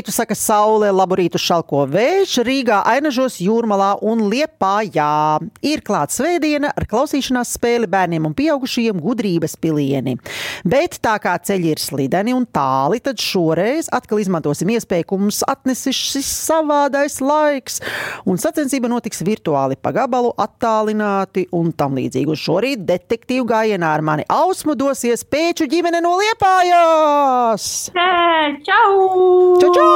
Laborītu saka saule, laborītu šalko vējš, Rīgā, Ainažos, Jūrmalā un Liepājā. Ir klāts svētdiena ar klausīšanās spēli bērniem un pieaugušajiem gudrības pilieni. Bet tā kā ceļi ir slideni un tāli, tad šoreiz atkal izmantosim iespēju, ka mums atnesis savādais laiks. Un sacensība notiks virtuāli pa gabalu, attālināti un tam līdzīgi. Un šorīt detektīvu gājienā ar mani Ausmu dosies pēču ģimene no Liepājās! Čau! Čau, čau!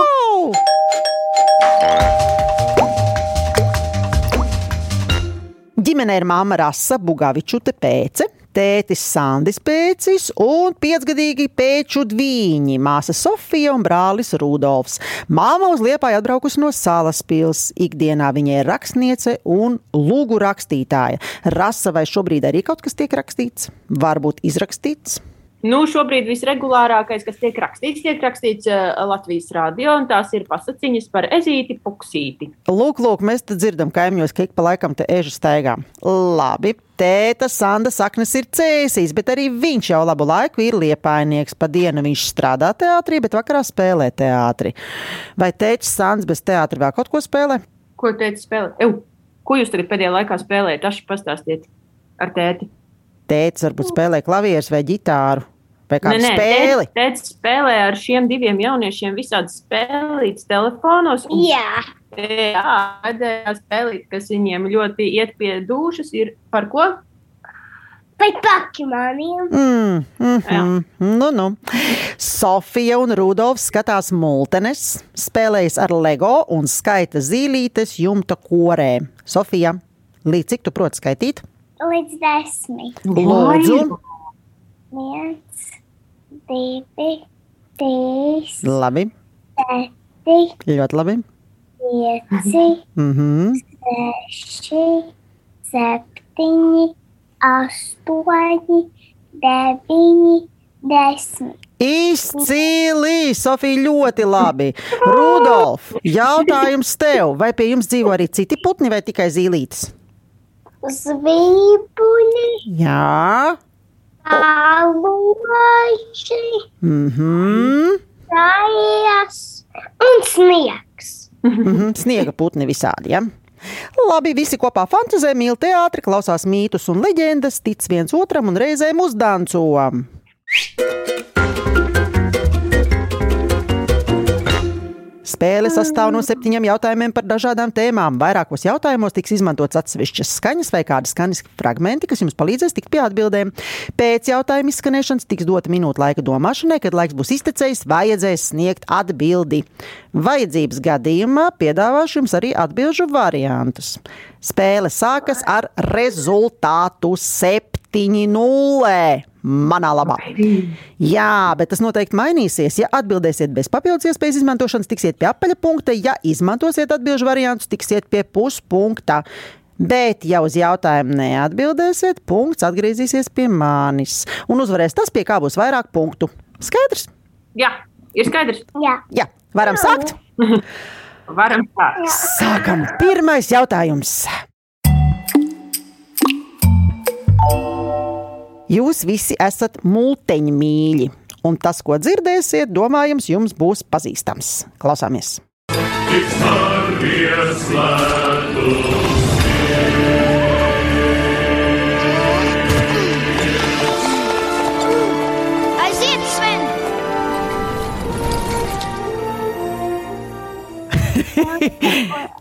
Ģimenē ir māma Rasa Bugavičute pēce, tētis Sandis Pēcis un piecgadīgi pēču dviņi, māsa Sofija un brālis Rudolfs. Māma uz Liepāju atbraukusi no salas pils. Ikdienā viņa ir rakstniece un lūgu rakstītāja. Rasa vai šobrīd arī kaut kas tiek rakstīts? Varbūt izrakstīts? Nu, šobrīd visregulārākais, kas tiek rakstīts, tiek rakstīts uh, Latvijas rādio, un tās ir pasakiņas par ezīti, puksīti. Lūk, lūk, mēs te dzirdam, kaimiņos, ka ik pa laikam te ežu staigā. Labi, tēta Sanda saknes ir cēsīs, bet arī viņš jau labu laiku ir liepainieks. Pa dienu viņš strādā teātrī, bet vakarā spēlē teātrī. Vai tētis Sands bez teātra vēl kaut ko spēlē? Ko teici spēlē? Ew, ko jūs tagad pēdējā laikā spēlējat? Taši pastāstiet ar tēti. Tētis varbūt spēlē klavierus vai ģitāru. Vai kādu Nē, nē, spēli? tēti- Tēti spēlē ar šiem diviem jauniešiem visādi spēlītas telefonos. un- Jā, Jā, pēdējā spēlīte, kas viņiem ļoti iet pie dušas, ir par ko? bet pakimaniem. Mm, mm -hmm. nu, nu. Sofija un Rudolfs skatās multenes, spēlējas ar LEGO un skaita zīlītes jumta korē. Sofija, līdz cik tu proti skaitīt? Līdz desmit. Lūdzu, Viens, divi, trīs, labi, četri, ļoti labi. pieci, Mm -hmm. seši, septiņi, astoņi, deviņi, desmit. Izcili! Sofija, ļoti labi. Rudolf, jautājums tev, vai pie jums dzīvo arī citi putni vai tikai zīlītes? Zvibuļi, Jā, aloži, mhm. tājas un sniegs. Mhm, Sniega putni visādi. Ja? Labi, visi kopā fantazē, mīl teātri, klausās mītus un leģendas, tic viens otram un reizēm uzdanco. Spēle sastāv no septiņiem jautājumiem par dažādām tēmām. Vairākos jautājumos tiks izmantots atsevišķas skaņas vai kādi skaņas fragmenti, kas jums palīdzēs tikt pie atbildēm. Pēc jautājuma izskanēšanas tiks dota minūte laika domāšanai, kad laiks būs iztecējis, vajadzēs sniegt atbildi. Vajadzības gadījumā piedāvāšu jums arī atbildžu variantus. Spēle sākas ar rezultātu 7-0. Manā labā. Jā, bet tas noteikti mainīsies. Ja atbildēsiet bez papildus iespējas izmantošanas, tiksiet pie apaļa punkta. Ja izmantosiet atbildžu variantus, tiksiet pie puspunkta. Bet, ja uz jautājumu neatbildēsiet, punkts atgriezīsies pie manis. Un uzvarēs tas, pie kā būs vairāk punktu. Skaidrs? Jā, ir skaidrs. Jā, Jā, varam sākt. Varam sākt. Sākam. Pirmais jautājums. Jūs visi esat multeņmīļi, un tas, ko dzirdēsiet, domājams, jums būs pazīstams. Klausāmies! Aiziet, Sven!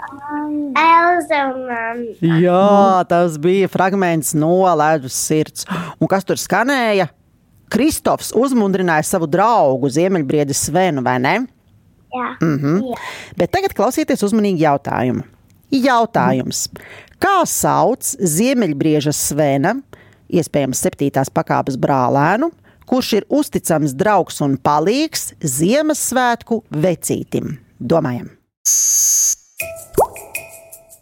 Elza un Anna. Jā, tas bija fragments no ledus sirds. Un kas tur skanēja? Kristofs uzmundrināja savu draugu Ziemeļbriedi Svenu, vai ne? Jā, Mhm. jā. Bet tagad klausieties uzmanīgi jautājumu. Jautājums. Kā sauc Ziemeļbrieža Svena, iespējams, septītās pakāpes brālēnu, kurš ir uzticams draugs un palīgs Ziemassvētku vecītim? Domājam!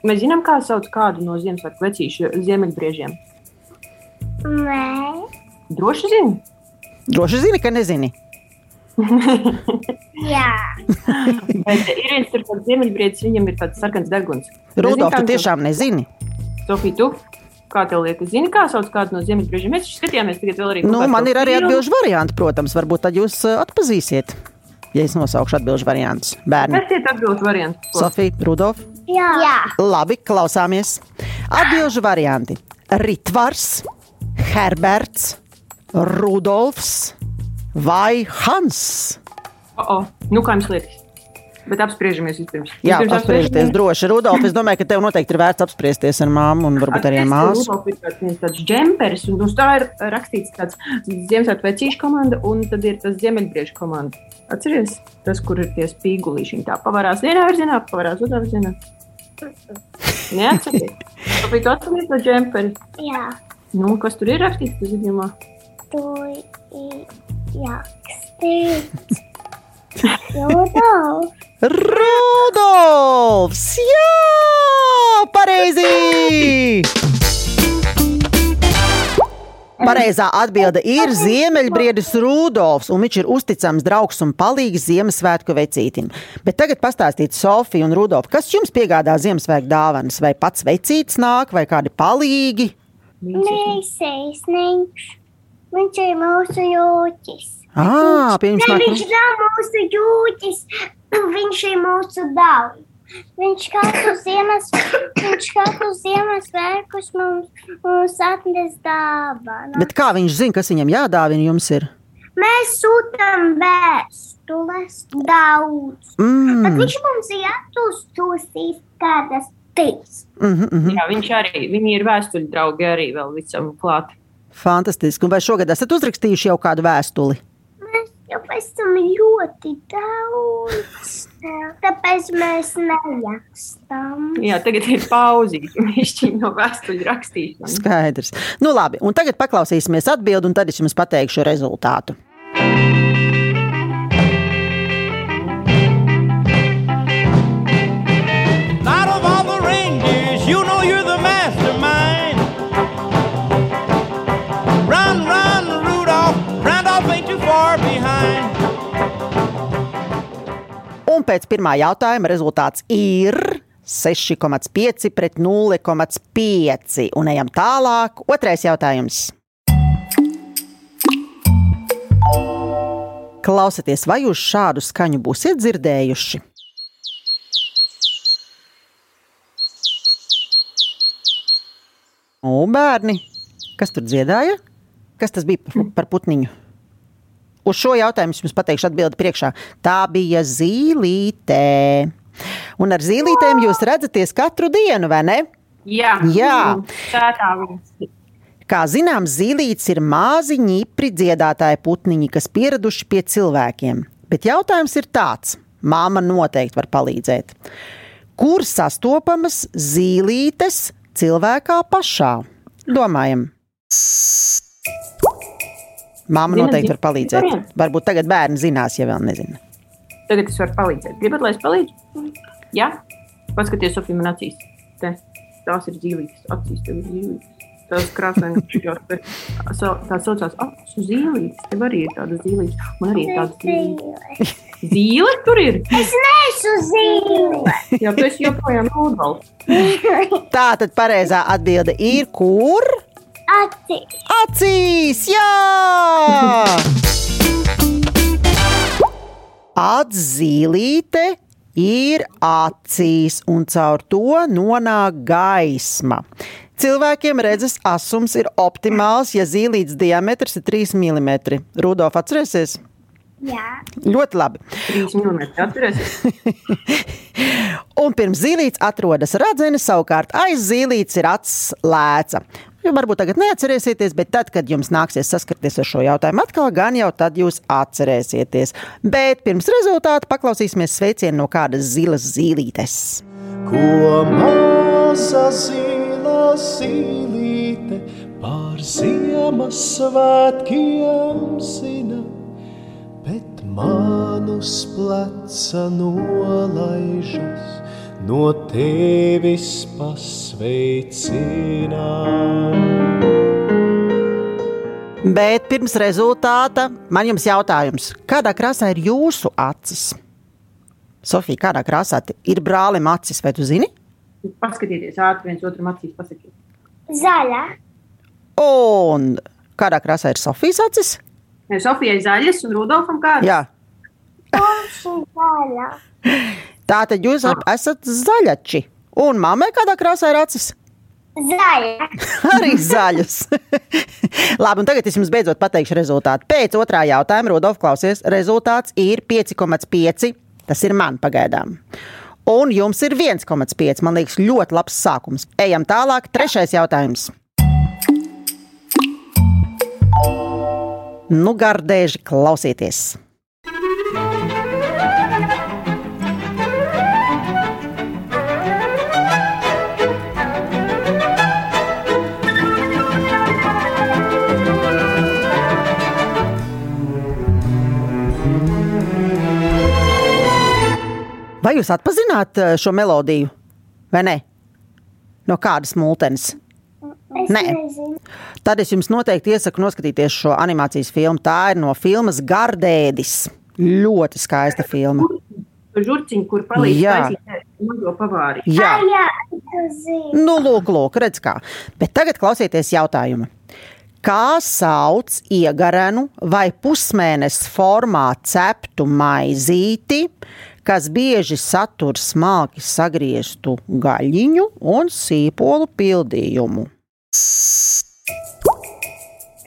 Mēs zinām, kā sauc kādu no Ziemassvētku vecīšu ziemeļbriežiem. Nē, Droši zini. Droši zini, ka nezini. jā. Bet ir viens tur tāds ziemeļbriedis, viņam ir tāds sarkans deguns. Rudolf, tu tiešām nezini. Sofija, tu? Kā tev liekas, zini, kā sauc kādu no ziemeļbriežiem? Mēs skatījāmies tagad vēl arī. Nu, man ir arī filmu. atbildžu varianti, protams. Varbūt tad jūs uh, atpazīsiet. ja es nosaukšu atbildžu variantus. Bērni, Kas ir atbildīgs variants? Sofija, Rudolf. Jā. Jā. Labi, klausāmies. Atbildžu varianti - Ritvars, Herberts, Rudolfs vai Hans. O, o, nu kā jums liekas? Bet apspriežamies vispirms. Jā, Vispirms apspriesties droši. Rudolf, es domāju, ka tev noteikti ir vērts apspriesties ar māmu un varbūt arī ar māsu. Rudolf ir tāds, tāds džemperis, un uz tā ir rakstīts tāds Ziemassvētku vecīšu komanda, un tad ir tas Ziemeļbriežu komanda. Atceries, tas, kur ir tie spīgulīši. Tā pavarās vienā virzienā, pavarās otrā virzienā. Neatceries. Tāpēc tu atceries to džemperi. Jā. Nu, kas tur ir rakstīts, tas ziņā? Tu ir jākstīts. Rudolf. Rudolfs! Jā! Pareizi! Pareizā atbilde ir Ziemeļbriedis Rudolfs, un viņš ir uzticams draugs un palīgs Ziemassvētku vecītim. Bet tagad pastāstiet, Sofija un Rudolf, kas jums piegādā Ziemassvētku dāvanas? Vai pats vecītis nāk, vai kādi palīgi? Mīsīs, viņš ir mūsu. Ā, pieņems Ne, nāk. viņš nav mūsu jūķis, viņš ir mūsu dāvana. Viņš katru ziemas, viņš katru Ziemassvētkus mums, mums atnes dāvanu. Bet kā viņš zina, kas viņam jādāvina jums ir? Mēs sūtām vēstules daudz. Mm, viņš mums ir atsūstījis kādas trīs. mm -hmm, mm -hmm. Jā, viņš arī, viņi ir vēstuļu draugi arī vēl visam klāt. Fantastiski. Un vai šogad esat uzrakstījuši jau kādu vēstuli? Jau esam ļoti daudz. Tāpēc mēs nerakstām. Jā, tagad ir pauzīte. Viņš no vēstuļu rakstīšanas. Skaidrs. Nu, labi, un tagad paklausīsimies atbildi, un tad es jums pateikšu rezultātu. Out Un pēc pirmā jautājuma rezultāts ir 6,5 pret 0,5. Un ejam tālāk. Otrais jautājums. Klausieties, vai jūs šādu skaņu būsiet dzirdējuši? O, bērni, kas tur dziedāja? Kas tas bija par, par putniņu? Uz šo jautājumu es jums pateikšu atbildi priekšā. Tā bija zīlīte. Un ar zīlītēm jūs redzaties katru dienu, vai ne? Jā, Jā. tā tā viņas. Kā zināms, zīlītes ir mazi, ņipri dziedātāji putniņi, kas pieraduši pie cilvēkiem. Bet jautājums ir tāds: māma noteikti var palīdzēt. Kur sastopamas zīlītes cilvēkā pašā? Domājam. Māma Zina, noteikti var palīdzēt. Variants. Varbūt tagad bērni zinās, ja vēl nezina. Tagad es varu palīdzēt. Gribat, lai es palīdzu? Jā, paskatieties, Sofija, man acīs. Te. Tās ir dzīvības, acīs tev ir dzīvības. Tās krāsainas, tā saucās acu zīlītes. Tev arī ir tāda zīlīte. Man arī ir tāda zīlīte. Zīle tur ir. Es neesmu zīle. Jā, tu esi joprojām Rudolf. Tā tad pareizā atbilde ir, kur? Acīs. Acīs! Jā! Atzīlīte ir acīs, un caur to nonāk gaisma. Cilvēkiem redzes asums ir optimāls, ja zīlītes diametrs ir 3 mm. Rudolf, atcerēsies? Jā. Ļoti labi. 3 mm. Atcerieties, Un pirms zīlītes atrodas radzene, savukārt aiz zīlītes ir acis lēca. Jūs varbūt tagad neatcerēsieties, bet tad, kad jums nāksies saskarties ar šo jautājumu atkal, gan jau tad jūs atcerēsieties. Bet pirms rezultātu paklausīsimies sveicienu no kādas zilas zīlītes. Ko maza zila zīlīte par Ziemassvētkiem zina, bet manus pleca nolaižas, no tevis pasveicina. Bet pirms rezultāta man jums jautājums, kādā krāsā ir jūsu acis? Sofija, kādā krāsā ir brālim acis, vai tu zini? paskatieties ātri viens otram acīs. Pasakiet. Zaļa. Un kādā krāsā ir Sofijas acis? Sofijai zaļas un Rudolfam kādas? Jā, tumši zaļa. Tātad jūs ap- esat zaļači. Un mammai kādā krāsā ir acis? Zaļa. Arī zaļas. Labi, un tagad es jums beidzot pateikšu rezultātu. Pēc otrā jautājuma, Rudolf, klausies, rezultāts ir 5,5. Tas ir man pagaidām. Un jums ir 1,5. Man liekas, ļoti labs sākums. Ejam tālāk. Trešais jautājums. Nu, gardēži klausieties! Vai jūs atpazināt eh, šo melodiju? Vai ne? No kādas mūtenes? Es Nē. nezinu. Tad es jums noteikti iesaku noskatīties šo animācijas filmu. Tā ir no filmas Gardēdis. Ļoti skaista filma. Žurciņi, kur palīdz Jā. taisīt mazo pavāri. Jā, Ah, jā, nu, lūk, lūk, redz kā. Bet tagad klausieties jautājumu. Kā sauc iegarenu vai pusmēnesis formā ceptu maizīti, kas bieži satur smalki sagrieztu gaļiņu un sīpolu pildījumu?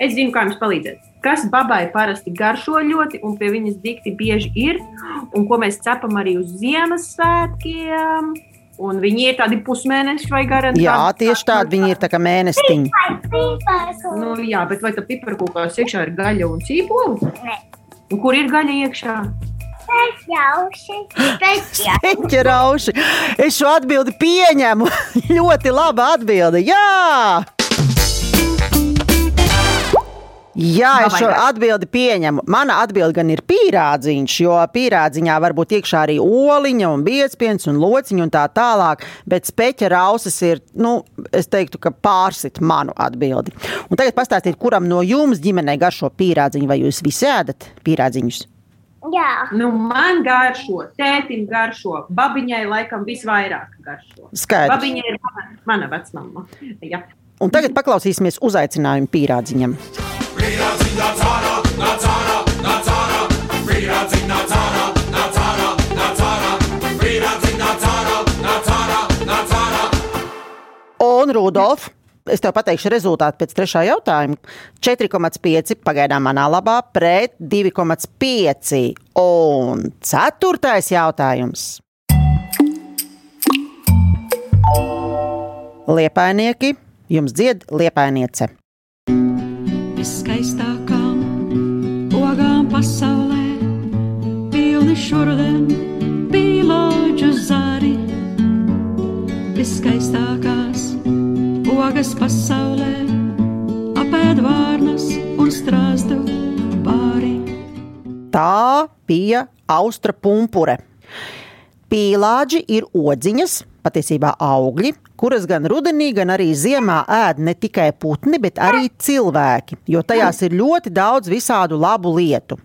Es zinu, kā jums palīdzēt. Kas babai parasti garšo ļoti, un pie viņas dikti bieži ir, un ko mēs cepam arī uz Ziemassvētkiem. Un viņi ir tādi pusmēneši vai gari. Jā, tieši tādi viņi ir tā kā un Nu, jā, bet vai tā piparkūkās iekšā ir gaļa un cīpola? Nē. Un kur ir gaļa iekšā? Speciāli. Ķerauši. Es šo atbildi pieņemu. Ļoti laba atbilde. Jā! Jā, es šo atbildi pieņemu. Mana atbilde gan ir pīrādziņš, jo pīrādziņā var būt iekšā arī oliņa, un biezpiens un lociņa un tā tālāk. Bet speķa rausis ir, nu, es teiktu, ka pārsit manu atbildi. Un tagad pastāstiet, kuram no jums ģimenē garšo pīrādziņu, vai jūs visi ēdat pīrādziņus? Jā. Nu, man garšo, tētim garšo, babiņai laikam visvairāk garšo. Skaidrs. Babiņa ir mana, mana vecmama. Jā. Un tagad paklausīsimies uzaicinājumu pīrādziņam. Un Rudolf, es tev pateikšu rezultātu pēc trešā jautājuma. 4,5 pagaidām manā labā pret 2,5. Un ceturtais jautājums. Liepainieki, jums dzied liepainiece. Viskaistākām ogām pasaulē, pilni šurden, pīlāģu zari. Viskaistākās ogas pasaulē, apēd vārnas un strāzdu pāri. Tā bija austra pumpure. Pīlāģi ir odziņas, patiesībā augļi, kuras gan rudenī, gan arī ziemā ēd ne tikai putni, bet arī cilvēki, jo tajās ir ļoti daudz visādu labu lietu.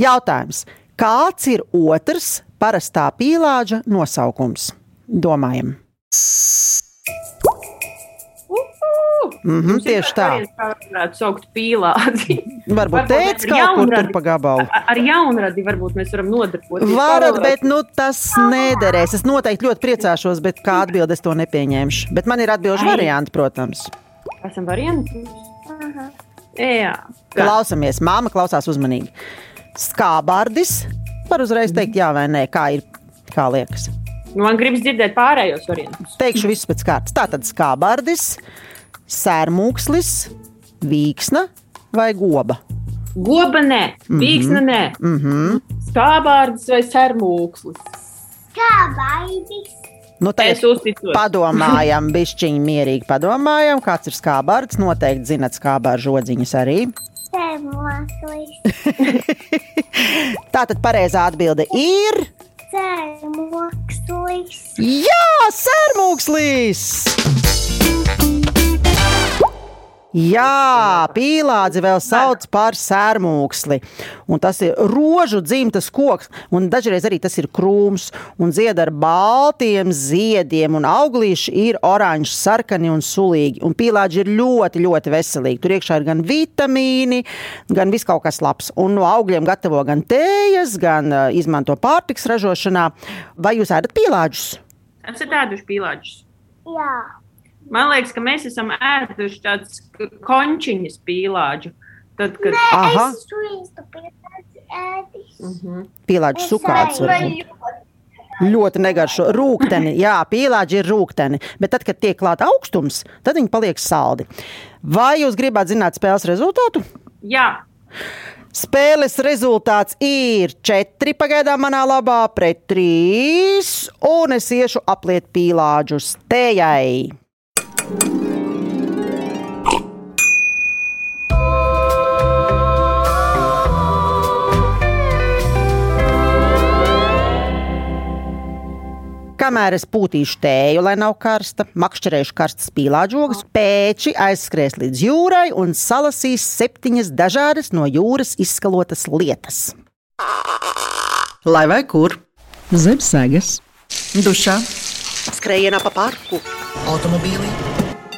Jautājums, kāds ir otrs parastā pīlāģa nosaukums? Domājam. Mhm, tieši tā. Kā varētu saukt pīlādi. Varbūt teicis ar kaut kur tur pa gabalu. Ar jaunradi varbūt mēs varam nodarboties. Varat, bet nu, tas nederēs. Es noteikti ļoti priecāšos, bet kā atbildi es to nepieņemšu. Bet man ir atbildžu Ai. varianti, protams. Esam varianti. Jā. Klausamies, māma klausās uzmanīgi. Skābārdis. Var uzreiz teikt, jā vai nē, kā ir. Kā liekas? Nu, man gribas dzirdēt pārējos variantus. Teikšu visus pēc kārtas. Tā tad skābārdis, sērmūkslis, vīksna vai goba. Goba nē, vīksna nē, Mm -hmm. skābārds vai sermūkslis. Kā baidīs? Nu, Es uzticos. padomājam, bišķiņi mierīgi padomājam, kāds ir skābārds. Noteikti zinat skābāru žodziņas arī. Cēmoklis. Tātad pareizā atbilde ir. Cēmoklis. Jā, sērmūkslīs! Jā, pīlādzi vēl sauc par sērmūksli. Un tas ir rožu dzimtas koks, un dažreiz arī tas ir krūms, un zied ar baltiem ziediem, un auglīši ir oranži, sarkani un sulīgi. Un pīlādži ir ļoti, ļoti veselīgi. Tur iekšā ir gan vitamīni, gan viss kaut kas labs. Un no augļiem gatavo gan tējas, gan uh, izmanto pārtiks ražošanā. Vai jūs ēdat pīlādžus? Esat ēduši pīlāģus. Jā. Man liekas, ka mēs esam ēduši tādas končiņas pīlāģu. Tad, kad Aha. Es esmu ēdis. Mhm. Pīlādžu sukāts varbūt. Ļoti negaršo rūkstoši. Jā, pīlāģi ir rūkstoši. Bet tad, kad tiek klāta augstums, tad viņi paliek saldi. Vai jūs gribat zināt spēles rezultātu? Jā, Spēles rezultāts ir 4 pagaidām manā labā pret 3, un es iešu apliet pīlāģus tējai. Kamēr es pūtīšu tēju, lai nav karsta, makšķerēšu karstas pīlāģogas, pēči aizskries līdz jūrai un salasīs septiņas dažādas no jūras izskalotas lietas. Lai vai kur? Zem sēgas, dušā, Skrejienā pa parku, automobīlī,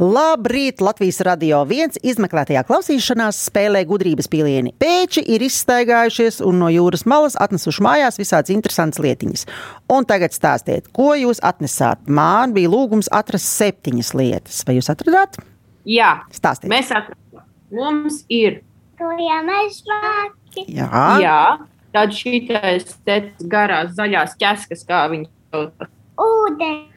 Labrīt! Latvijas radio viens izmeklētajā klausīšanās spēlē gudrības pilieni. Pēči ir izstaigājušies un no jūras malas atnesuši mājās visādas interesantas lietiņas. Un tagad stāstiet, ko jūs atnesāt? Man bija lūgums atrast septiņas lietas. Vai jūs atradāt? jā. Stāstiet. mēs atradām. Mums ir. Jā, jā, tad šīs garās zaļās ķeskas, kā viņi sauc. Ūdens.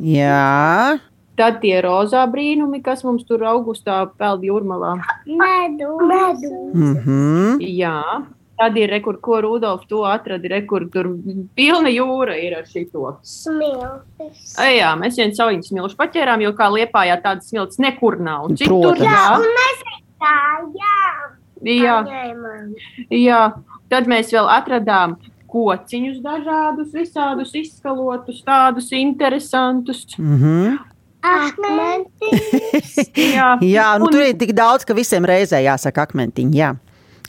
jā. Tad tie rozā brīnumi, kas mums tur augustā peld jūrmalā. Medu. Medu. Mhm. Jā. Tad ir rekur, ko Rudolf to atrada, rekur tur pilna jūra ir ar šito. Smiltis. Ai, Jā, mēs viens savu smilšu paķērām, jo kā liepājā tādas smilts nekur nav. Un citur. Jā, jā, un mēs gājām. jā, Paņēmām. jā. Tad mēs vēl atradām kociņus dažādus, visādus izskalotus, tādus interesantus. Mhm. Akmentis. Jā, Jā, nu, Un- tur ir tik daudz, ka visiem reizē jāsaka akmentiņi. Jā.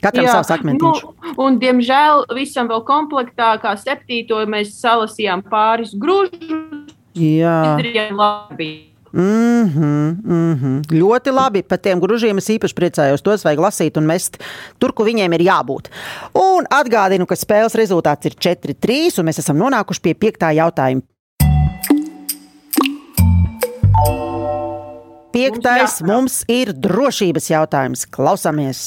Katram Jā, savs akmentiņš. Nu, un, diemžēl, visam vēl komplektā, kā septīto, mēs salasījām pāris grūžus. Jā. Labi. Mm -hmm, mm -hmm. Ļoti labi. Par tiem grūžiem es īpaši priecājos. Tos vajag lasīt un mest tur, kur viņiem ir jābūt. Un atgādinu, ka spēles rezultāts ir 4-3, un mēs esam nonākuši pie piektā jautājuma. Piektais jāprāt. mums ir drošības jautājums. Klausāmies!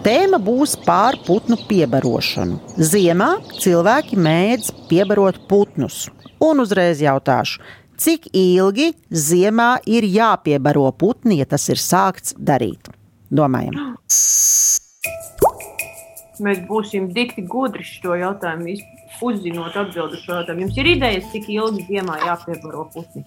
Tēma būs par putnu piebarošanu. Ziemā cilvēki mēdz piebarot putnus. Un uzreiz jautāšu, cik ilgi ziemā ir jāpiebaro putni, ja tas ir sākts darīt? Domājam, Mēs būsim dikti gudri šo jautājumu, uzzinot atbildi šo jautājumu. Jums ir idejas, cik ilgi ziemā jāpiebaro putni?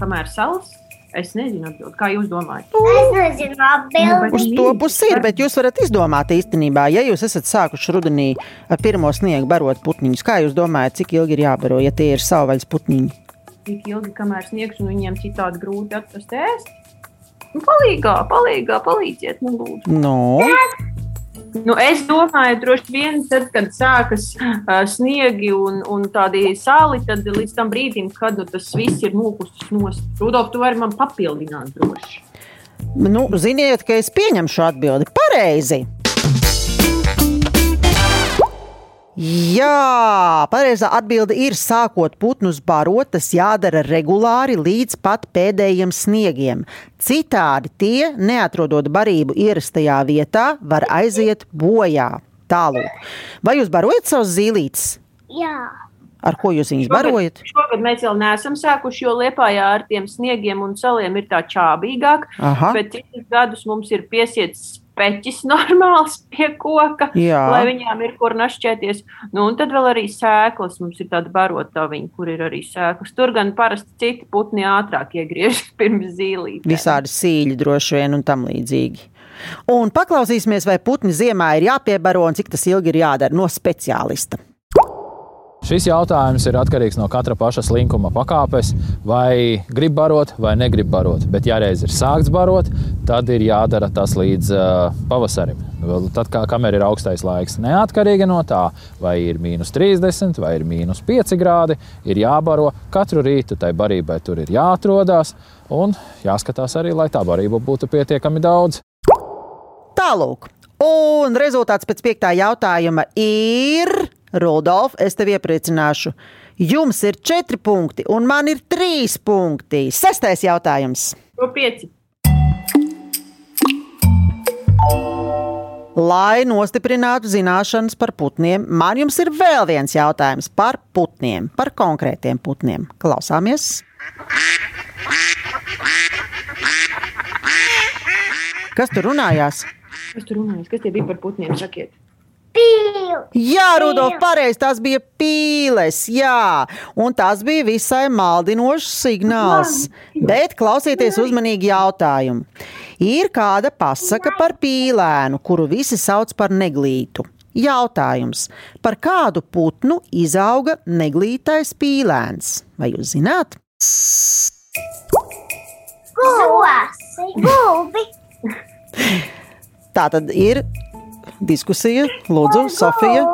Kamēr salas? Es nezinu, atbildi. kā jūs domājat. Es nezinu, atbildi. uz to pusi ir, bet jūs varat izdomāt īstenībā, ja jūs esat sākuši rudenī ar pirmo sniegu barot putniņus. Kā jūs domājat, cik ilgi ir jābaro, ja tie ir savvaļas putniņi? Tik ilgi, kamēr sniegs un viņiem citādi grūti atrast ēst. Nu, palīgā, palīgā, palīdziet, man lūdzu. No. Nu, es domāju, droši vien, tad, kad sākas uh, sniegi un, un tādi sāli, tad līdz tam brīdim, kad nu, tas viss ir nokusis nost. Rudolf, tu vari man papildināt droši. Nu, ziniet, ka es pieņemu šo atbildi pareizi. Jā, pareizā atbilde ir, sākot putnus barot, tas jādara regulāri līdz pat pēdējiem sniegiem. Citādi tie, neatrodot barību ierastajā vietā, var aiziet bojā. Tālāk. Vai jūs barojat savus zīlītes? Jā. Ar ko jūs viņus barojat? Šogad mēs vēl neesam sākuši, jo Liepājā ar tiem sniegiem un saliem ir tā čābīgāk. Aha. Bet citus gadus mums ir piesiets peķis normāls pie koka, Jā. lai viņām ir kur našķēties. Nu, un tad vēl arī sēklas. Mums ir tāda barotaviņa, kur ir arī sēklas. Tur gan parasti citi putni ātrāk iegriežas pirms zīlītēm. Visādi sīļi droši vien un tam līdzīgi. Un paklausīsimies, vai putni ziemā ir jāpiebaro un cik tas ilgi ir jādara no speciālista. Šis jautājums ir atkarīgs no katra paša slinkuma pakāpes, vai grib barot vai negrib barot. Bet, ja reiz ir sākts barot, tad ir jādara tas līdz uh, pavasarim. Tad, kā, kamēr ir augstais laiks, neatkarīgi no tā, vai ir mīnus 30 vai ir mīnus 5 grādi, ir jābaro katru rītu. Tai barībai tur ir jāatrodās un jāskatās arī, lai tā barība būtu pietiekami daudz. Tālūk, un rezultāts pēc piektā jautājuma ir. Rudolf, es tevi iepriecināšu. Jums ir četri punkti, un man ir trīs punkti. Sestais jautājums. To pieci. Lai nostiprinātu zināšanas par putniem, man jums ir vēl viens jautājums par putniem, par konkrētiem putniem. Klausāmies! Kas tur runājās? Kas tur runājas? Kas tie bija par putniem? Sakiet. Jā, Rudolf, pareizi, tās bija pīles, jā, un tas bija visai maldinošs signāls. Bet klausieties uzmanīgi jautājumu. Ir kāda pasaka par pīlēnu, kuru visi sauc par neglītu. Jautājums, par kādu putnu izauga neglītais pīlēns? Vai jūs zināt? Gulbi, Tā tad ir diskusija. Lūdzu, Sofija,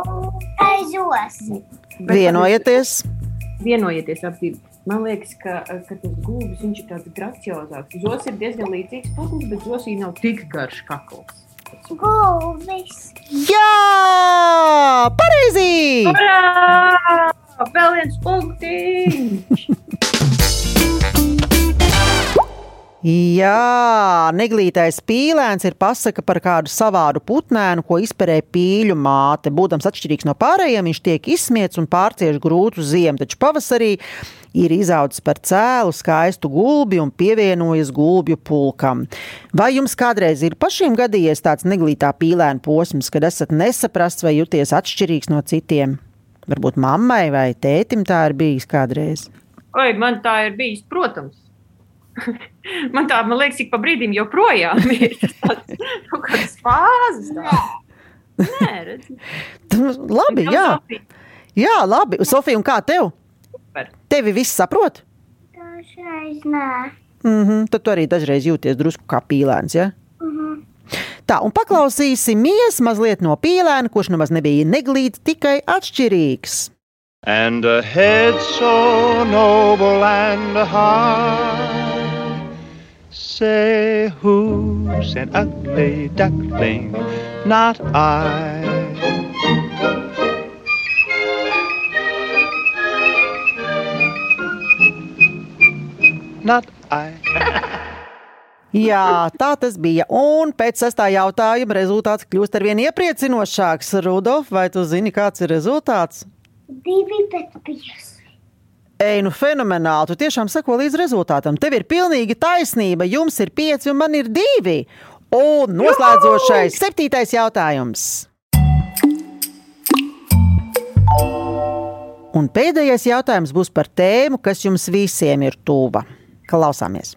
aizosi. vienojieties. Vienojieties ap divi. Man liekas, ka, ka tas gulbis ir tāds graciozāks. Zos ir diezgan līdzīgs putns, bet zosī nav tik garš kakls. Gulbis. Jā, pareizi! Vēl viens punkts! Jā, neglītais pīlēns ir pasaka par kādu savādu putnēnu, ko izperē pīļu māte. Būdams atšķirīgs no pārējiem, viņš tiek izsmiets un pārcieš grūtu ziemu, taču pavasarī ir izaudzis par cēlu, skaistu gulbi un pievienojas gulbju pulkam. Vai jums kādreiz ir pašiem gadījies tāds neglītā pīlēna posms, kad esat nesaprasts vai jūties atšķirīgs no citiem? Varbūt mammai vai tētim tā ir bijis kādreiz. Oi, man tā ir bijis, protams. Man tā, man liekas, ik pa brīdim joprojām ir tāds kaut kādas fāzes. Tā. Nē, redz. Labi, jā. Sofija, Jā, labi. Sofija, un kā tev? super. Tevi viss saprot? Dažreiz nē. Mm -hmm, tad tu arī dažreiz jūties drusku kā pīlēns. Ja? Tā, un paklausīsimies mazliet no pīlēna, kurš nemaz nebija neglīts, tikai atšķirīgs. And a head so noble and a heart. Say who's an ugly duckling? Not I. Not I. Jā, tā tas bija. Un pēc sestā jautājuma rezultāts kļūst ar vien iepriecinošāks. Rudolf, vai tu zini, kāds ir rezultāts? Divi pēc piecas. Ei, nu fenomenāli. Tu tiešām seko līdz rezultātam. Tev ir pilnīgi taisnība. Jums ir pieci un man ir divi. Un noslēdzošais septītais jautājums. Un pēdējais jautājums būs par tēmu, kas jums visiem ir tuva. Klausāmies!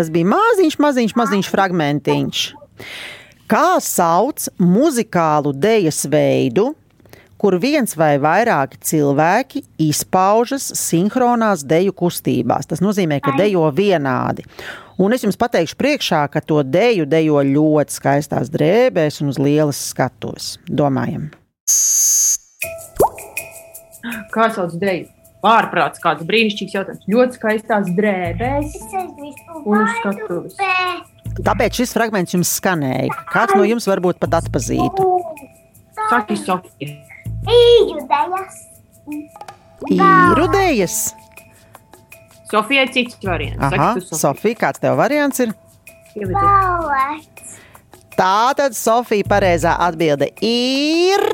Tas bija maziņš, maziņš, maziņš fragmentiņš. Kā sauc muzikālu dejas veidu, kur viens vai vairāki cilvēki izpaužas sinhronās deju kustībās? Tas nozīmē, ka dejo vienādi. Un es jums pateikšu priekšā, ka to deju dejo ļoti skaistās drēbēs un uz lielas skatuves. Domājam, Kā sauc deju? Ārprāts, kāds brīnišķīgs jautājums. Ļoti skaistās drēbēs. Un uz skatuves. tāpēc šis fragments jums skanēja. Kāds no jums varbūt pat atpazītu? Saki, Sofija. Ījudejas. Īru dejas. Sofijai cits variants. Aha, Sofija. Sofija, kāds tev variants ir? Balets. Tā tad Sofija pareizā atbilde ir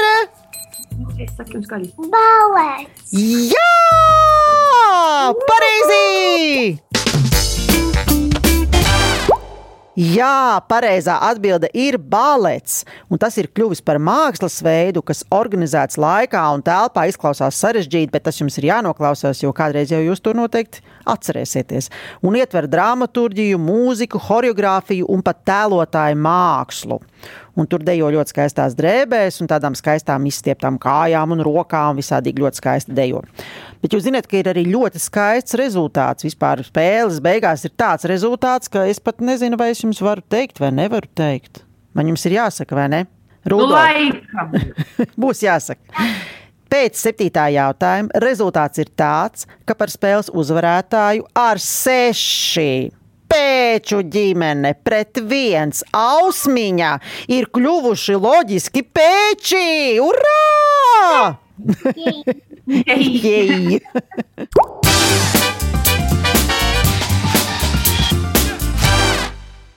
Es saku jums skaļi. Balets. Jā! Pareizi! Jā, pareizā atbilde ir balets. Un tas ir kļuvis par mākslas veidu, kas organizēts laikā un telpā izklausās sarežģīti, bet tas jums ir jānoklausās, jo kādreiz jau jūs to noteikti atcerēsieties. Un ietver dramaturgiju, mūziku, choreogrāfiju un pat tēlotāju mākslu. Un tur dejo ļoti skaistās drēbēs, un tādām skaistām izstieptām kājām un rokām. Visādi ļoti skaisti dejo. Bet jūs zināt, ka ir arī ļoti skaists rezultāts. Vispār spēles beigās ir tāds rezultāts, ka es pat nezinu, vai es jums varu teikt, vai nevaru teikt. Man jums ir jāsaka, vai ne? Nu, Rudolf, laikam. būs jāsaka. Pēc septītā jautājuma rezultāts ir tāds, ka par spēles uzvarētāju ar seši pēču ģimene pret viens ausmiņa ir kļuvuši loģiski pēči! Urā! Jej!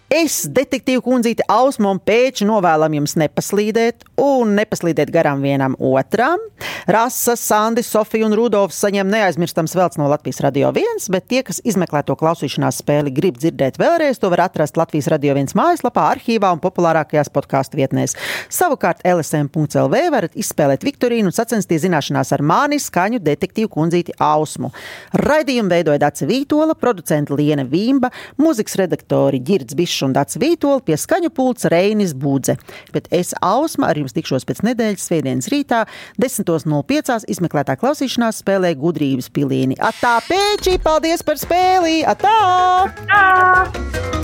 Es, detektīvu kundzīte, Ausmu un Pēču novēlam jums nepaslīdēt un nepaslīdēt garām vienam otram. Rasa, Sandi, Sofija un Rudolfs saņem neaizmirstams velts no Latvijas Radio 1, bet tie, kas izmeklē to klausīšanās spēli, grib dzirdēt vēlreiz, to var atrast Latvijas Radio 1 mājaslapā, arhīvā un populārākajās podkāstu vietnēs. Savukārt LSM.CLV varat izspēlēt Viktorīnu un sacensties zināšanās ar mani skaņu detektīvu kundzīti Ausmu. Raidījumu veidoja Dace Vītola, producenta Liena Vīmba, mūzikas redaktori Girds Bišs un Dace Vītola, pie skaņu pults Reinis Budze. Bet es Ausma ar jums tikšos pēc nedēļas svētdienas rītā 10.05. izmeklētā klausīšanās spēlē gudrības pilīni. Atā pēči, paldies par spēli! Atā! Tā!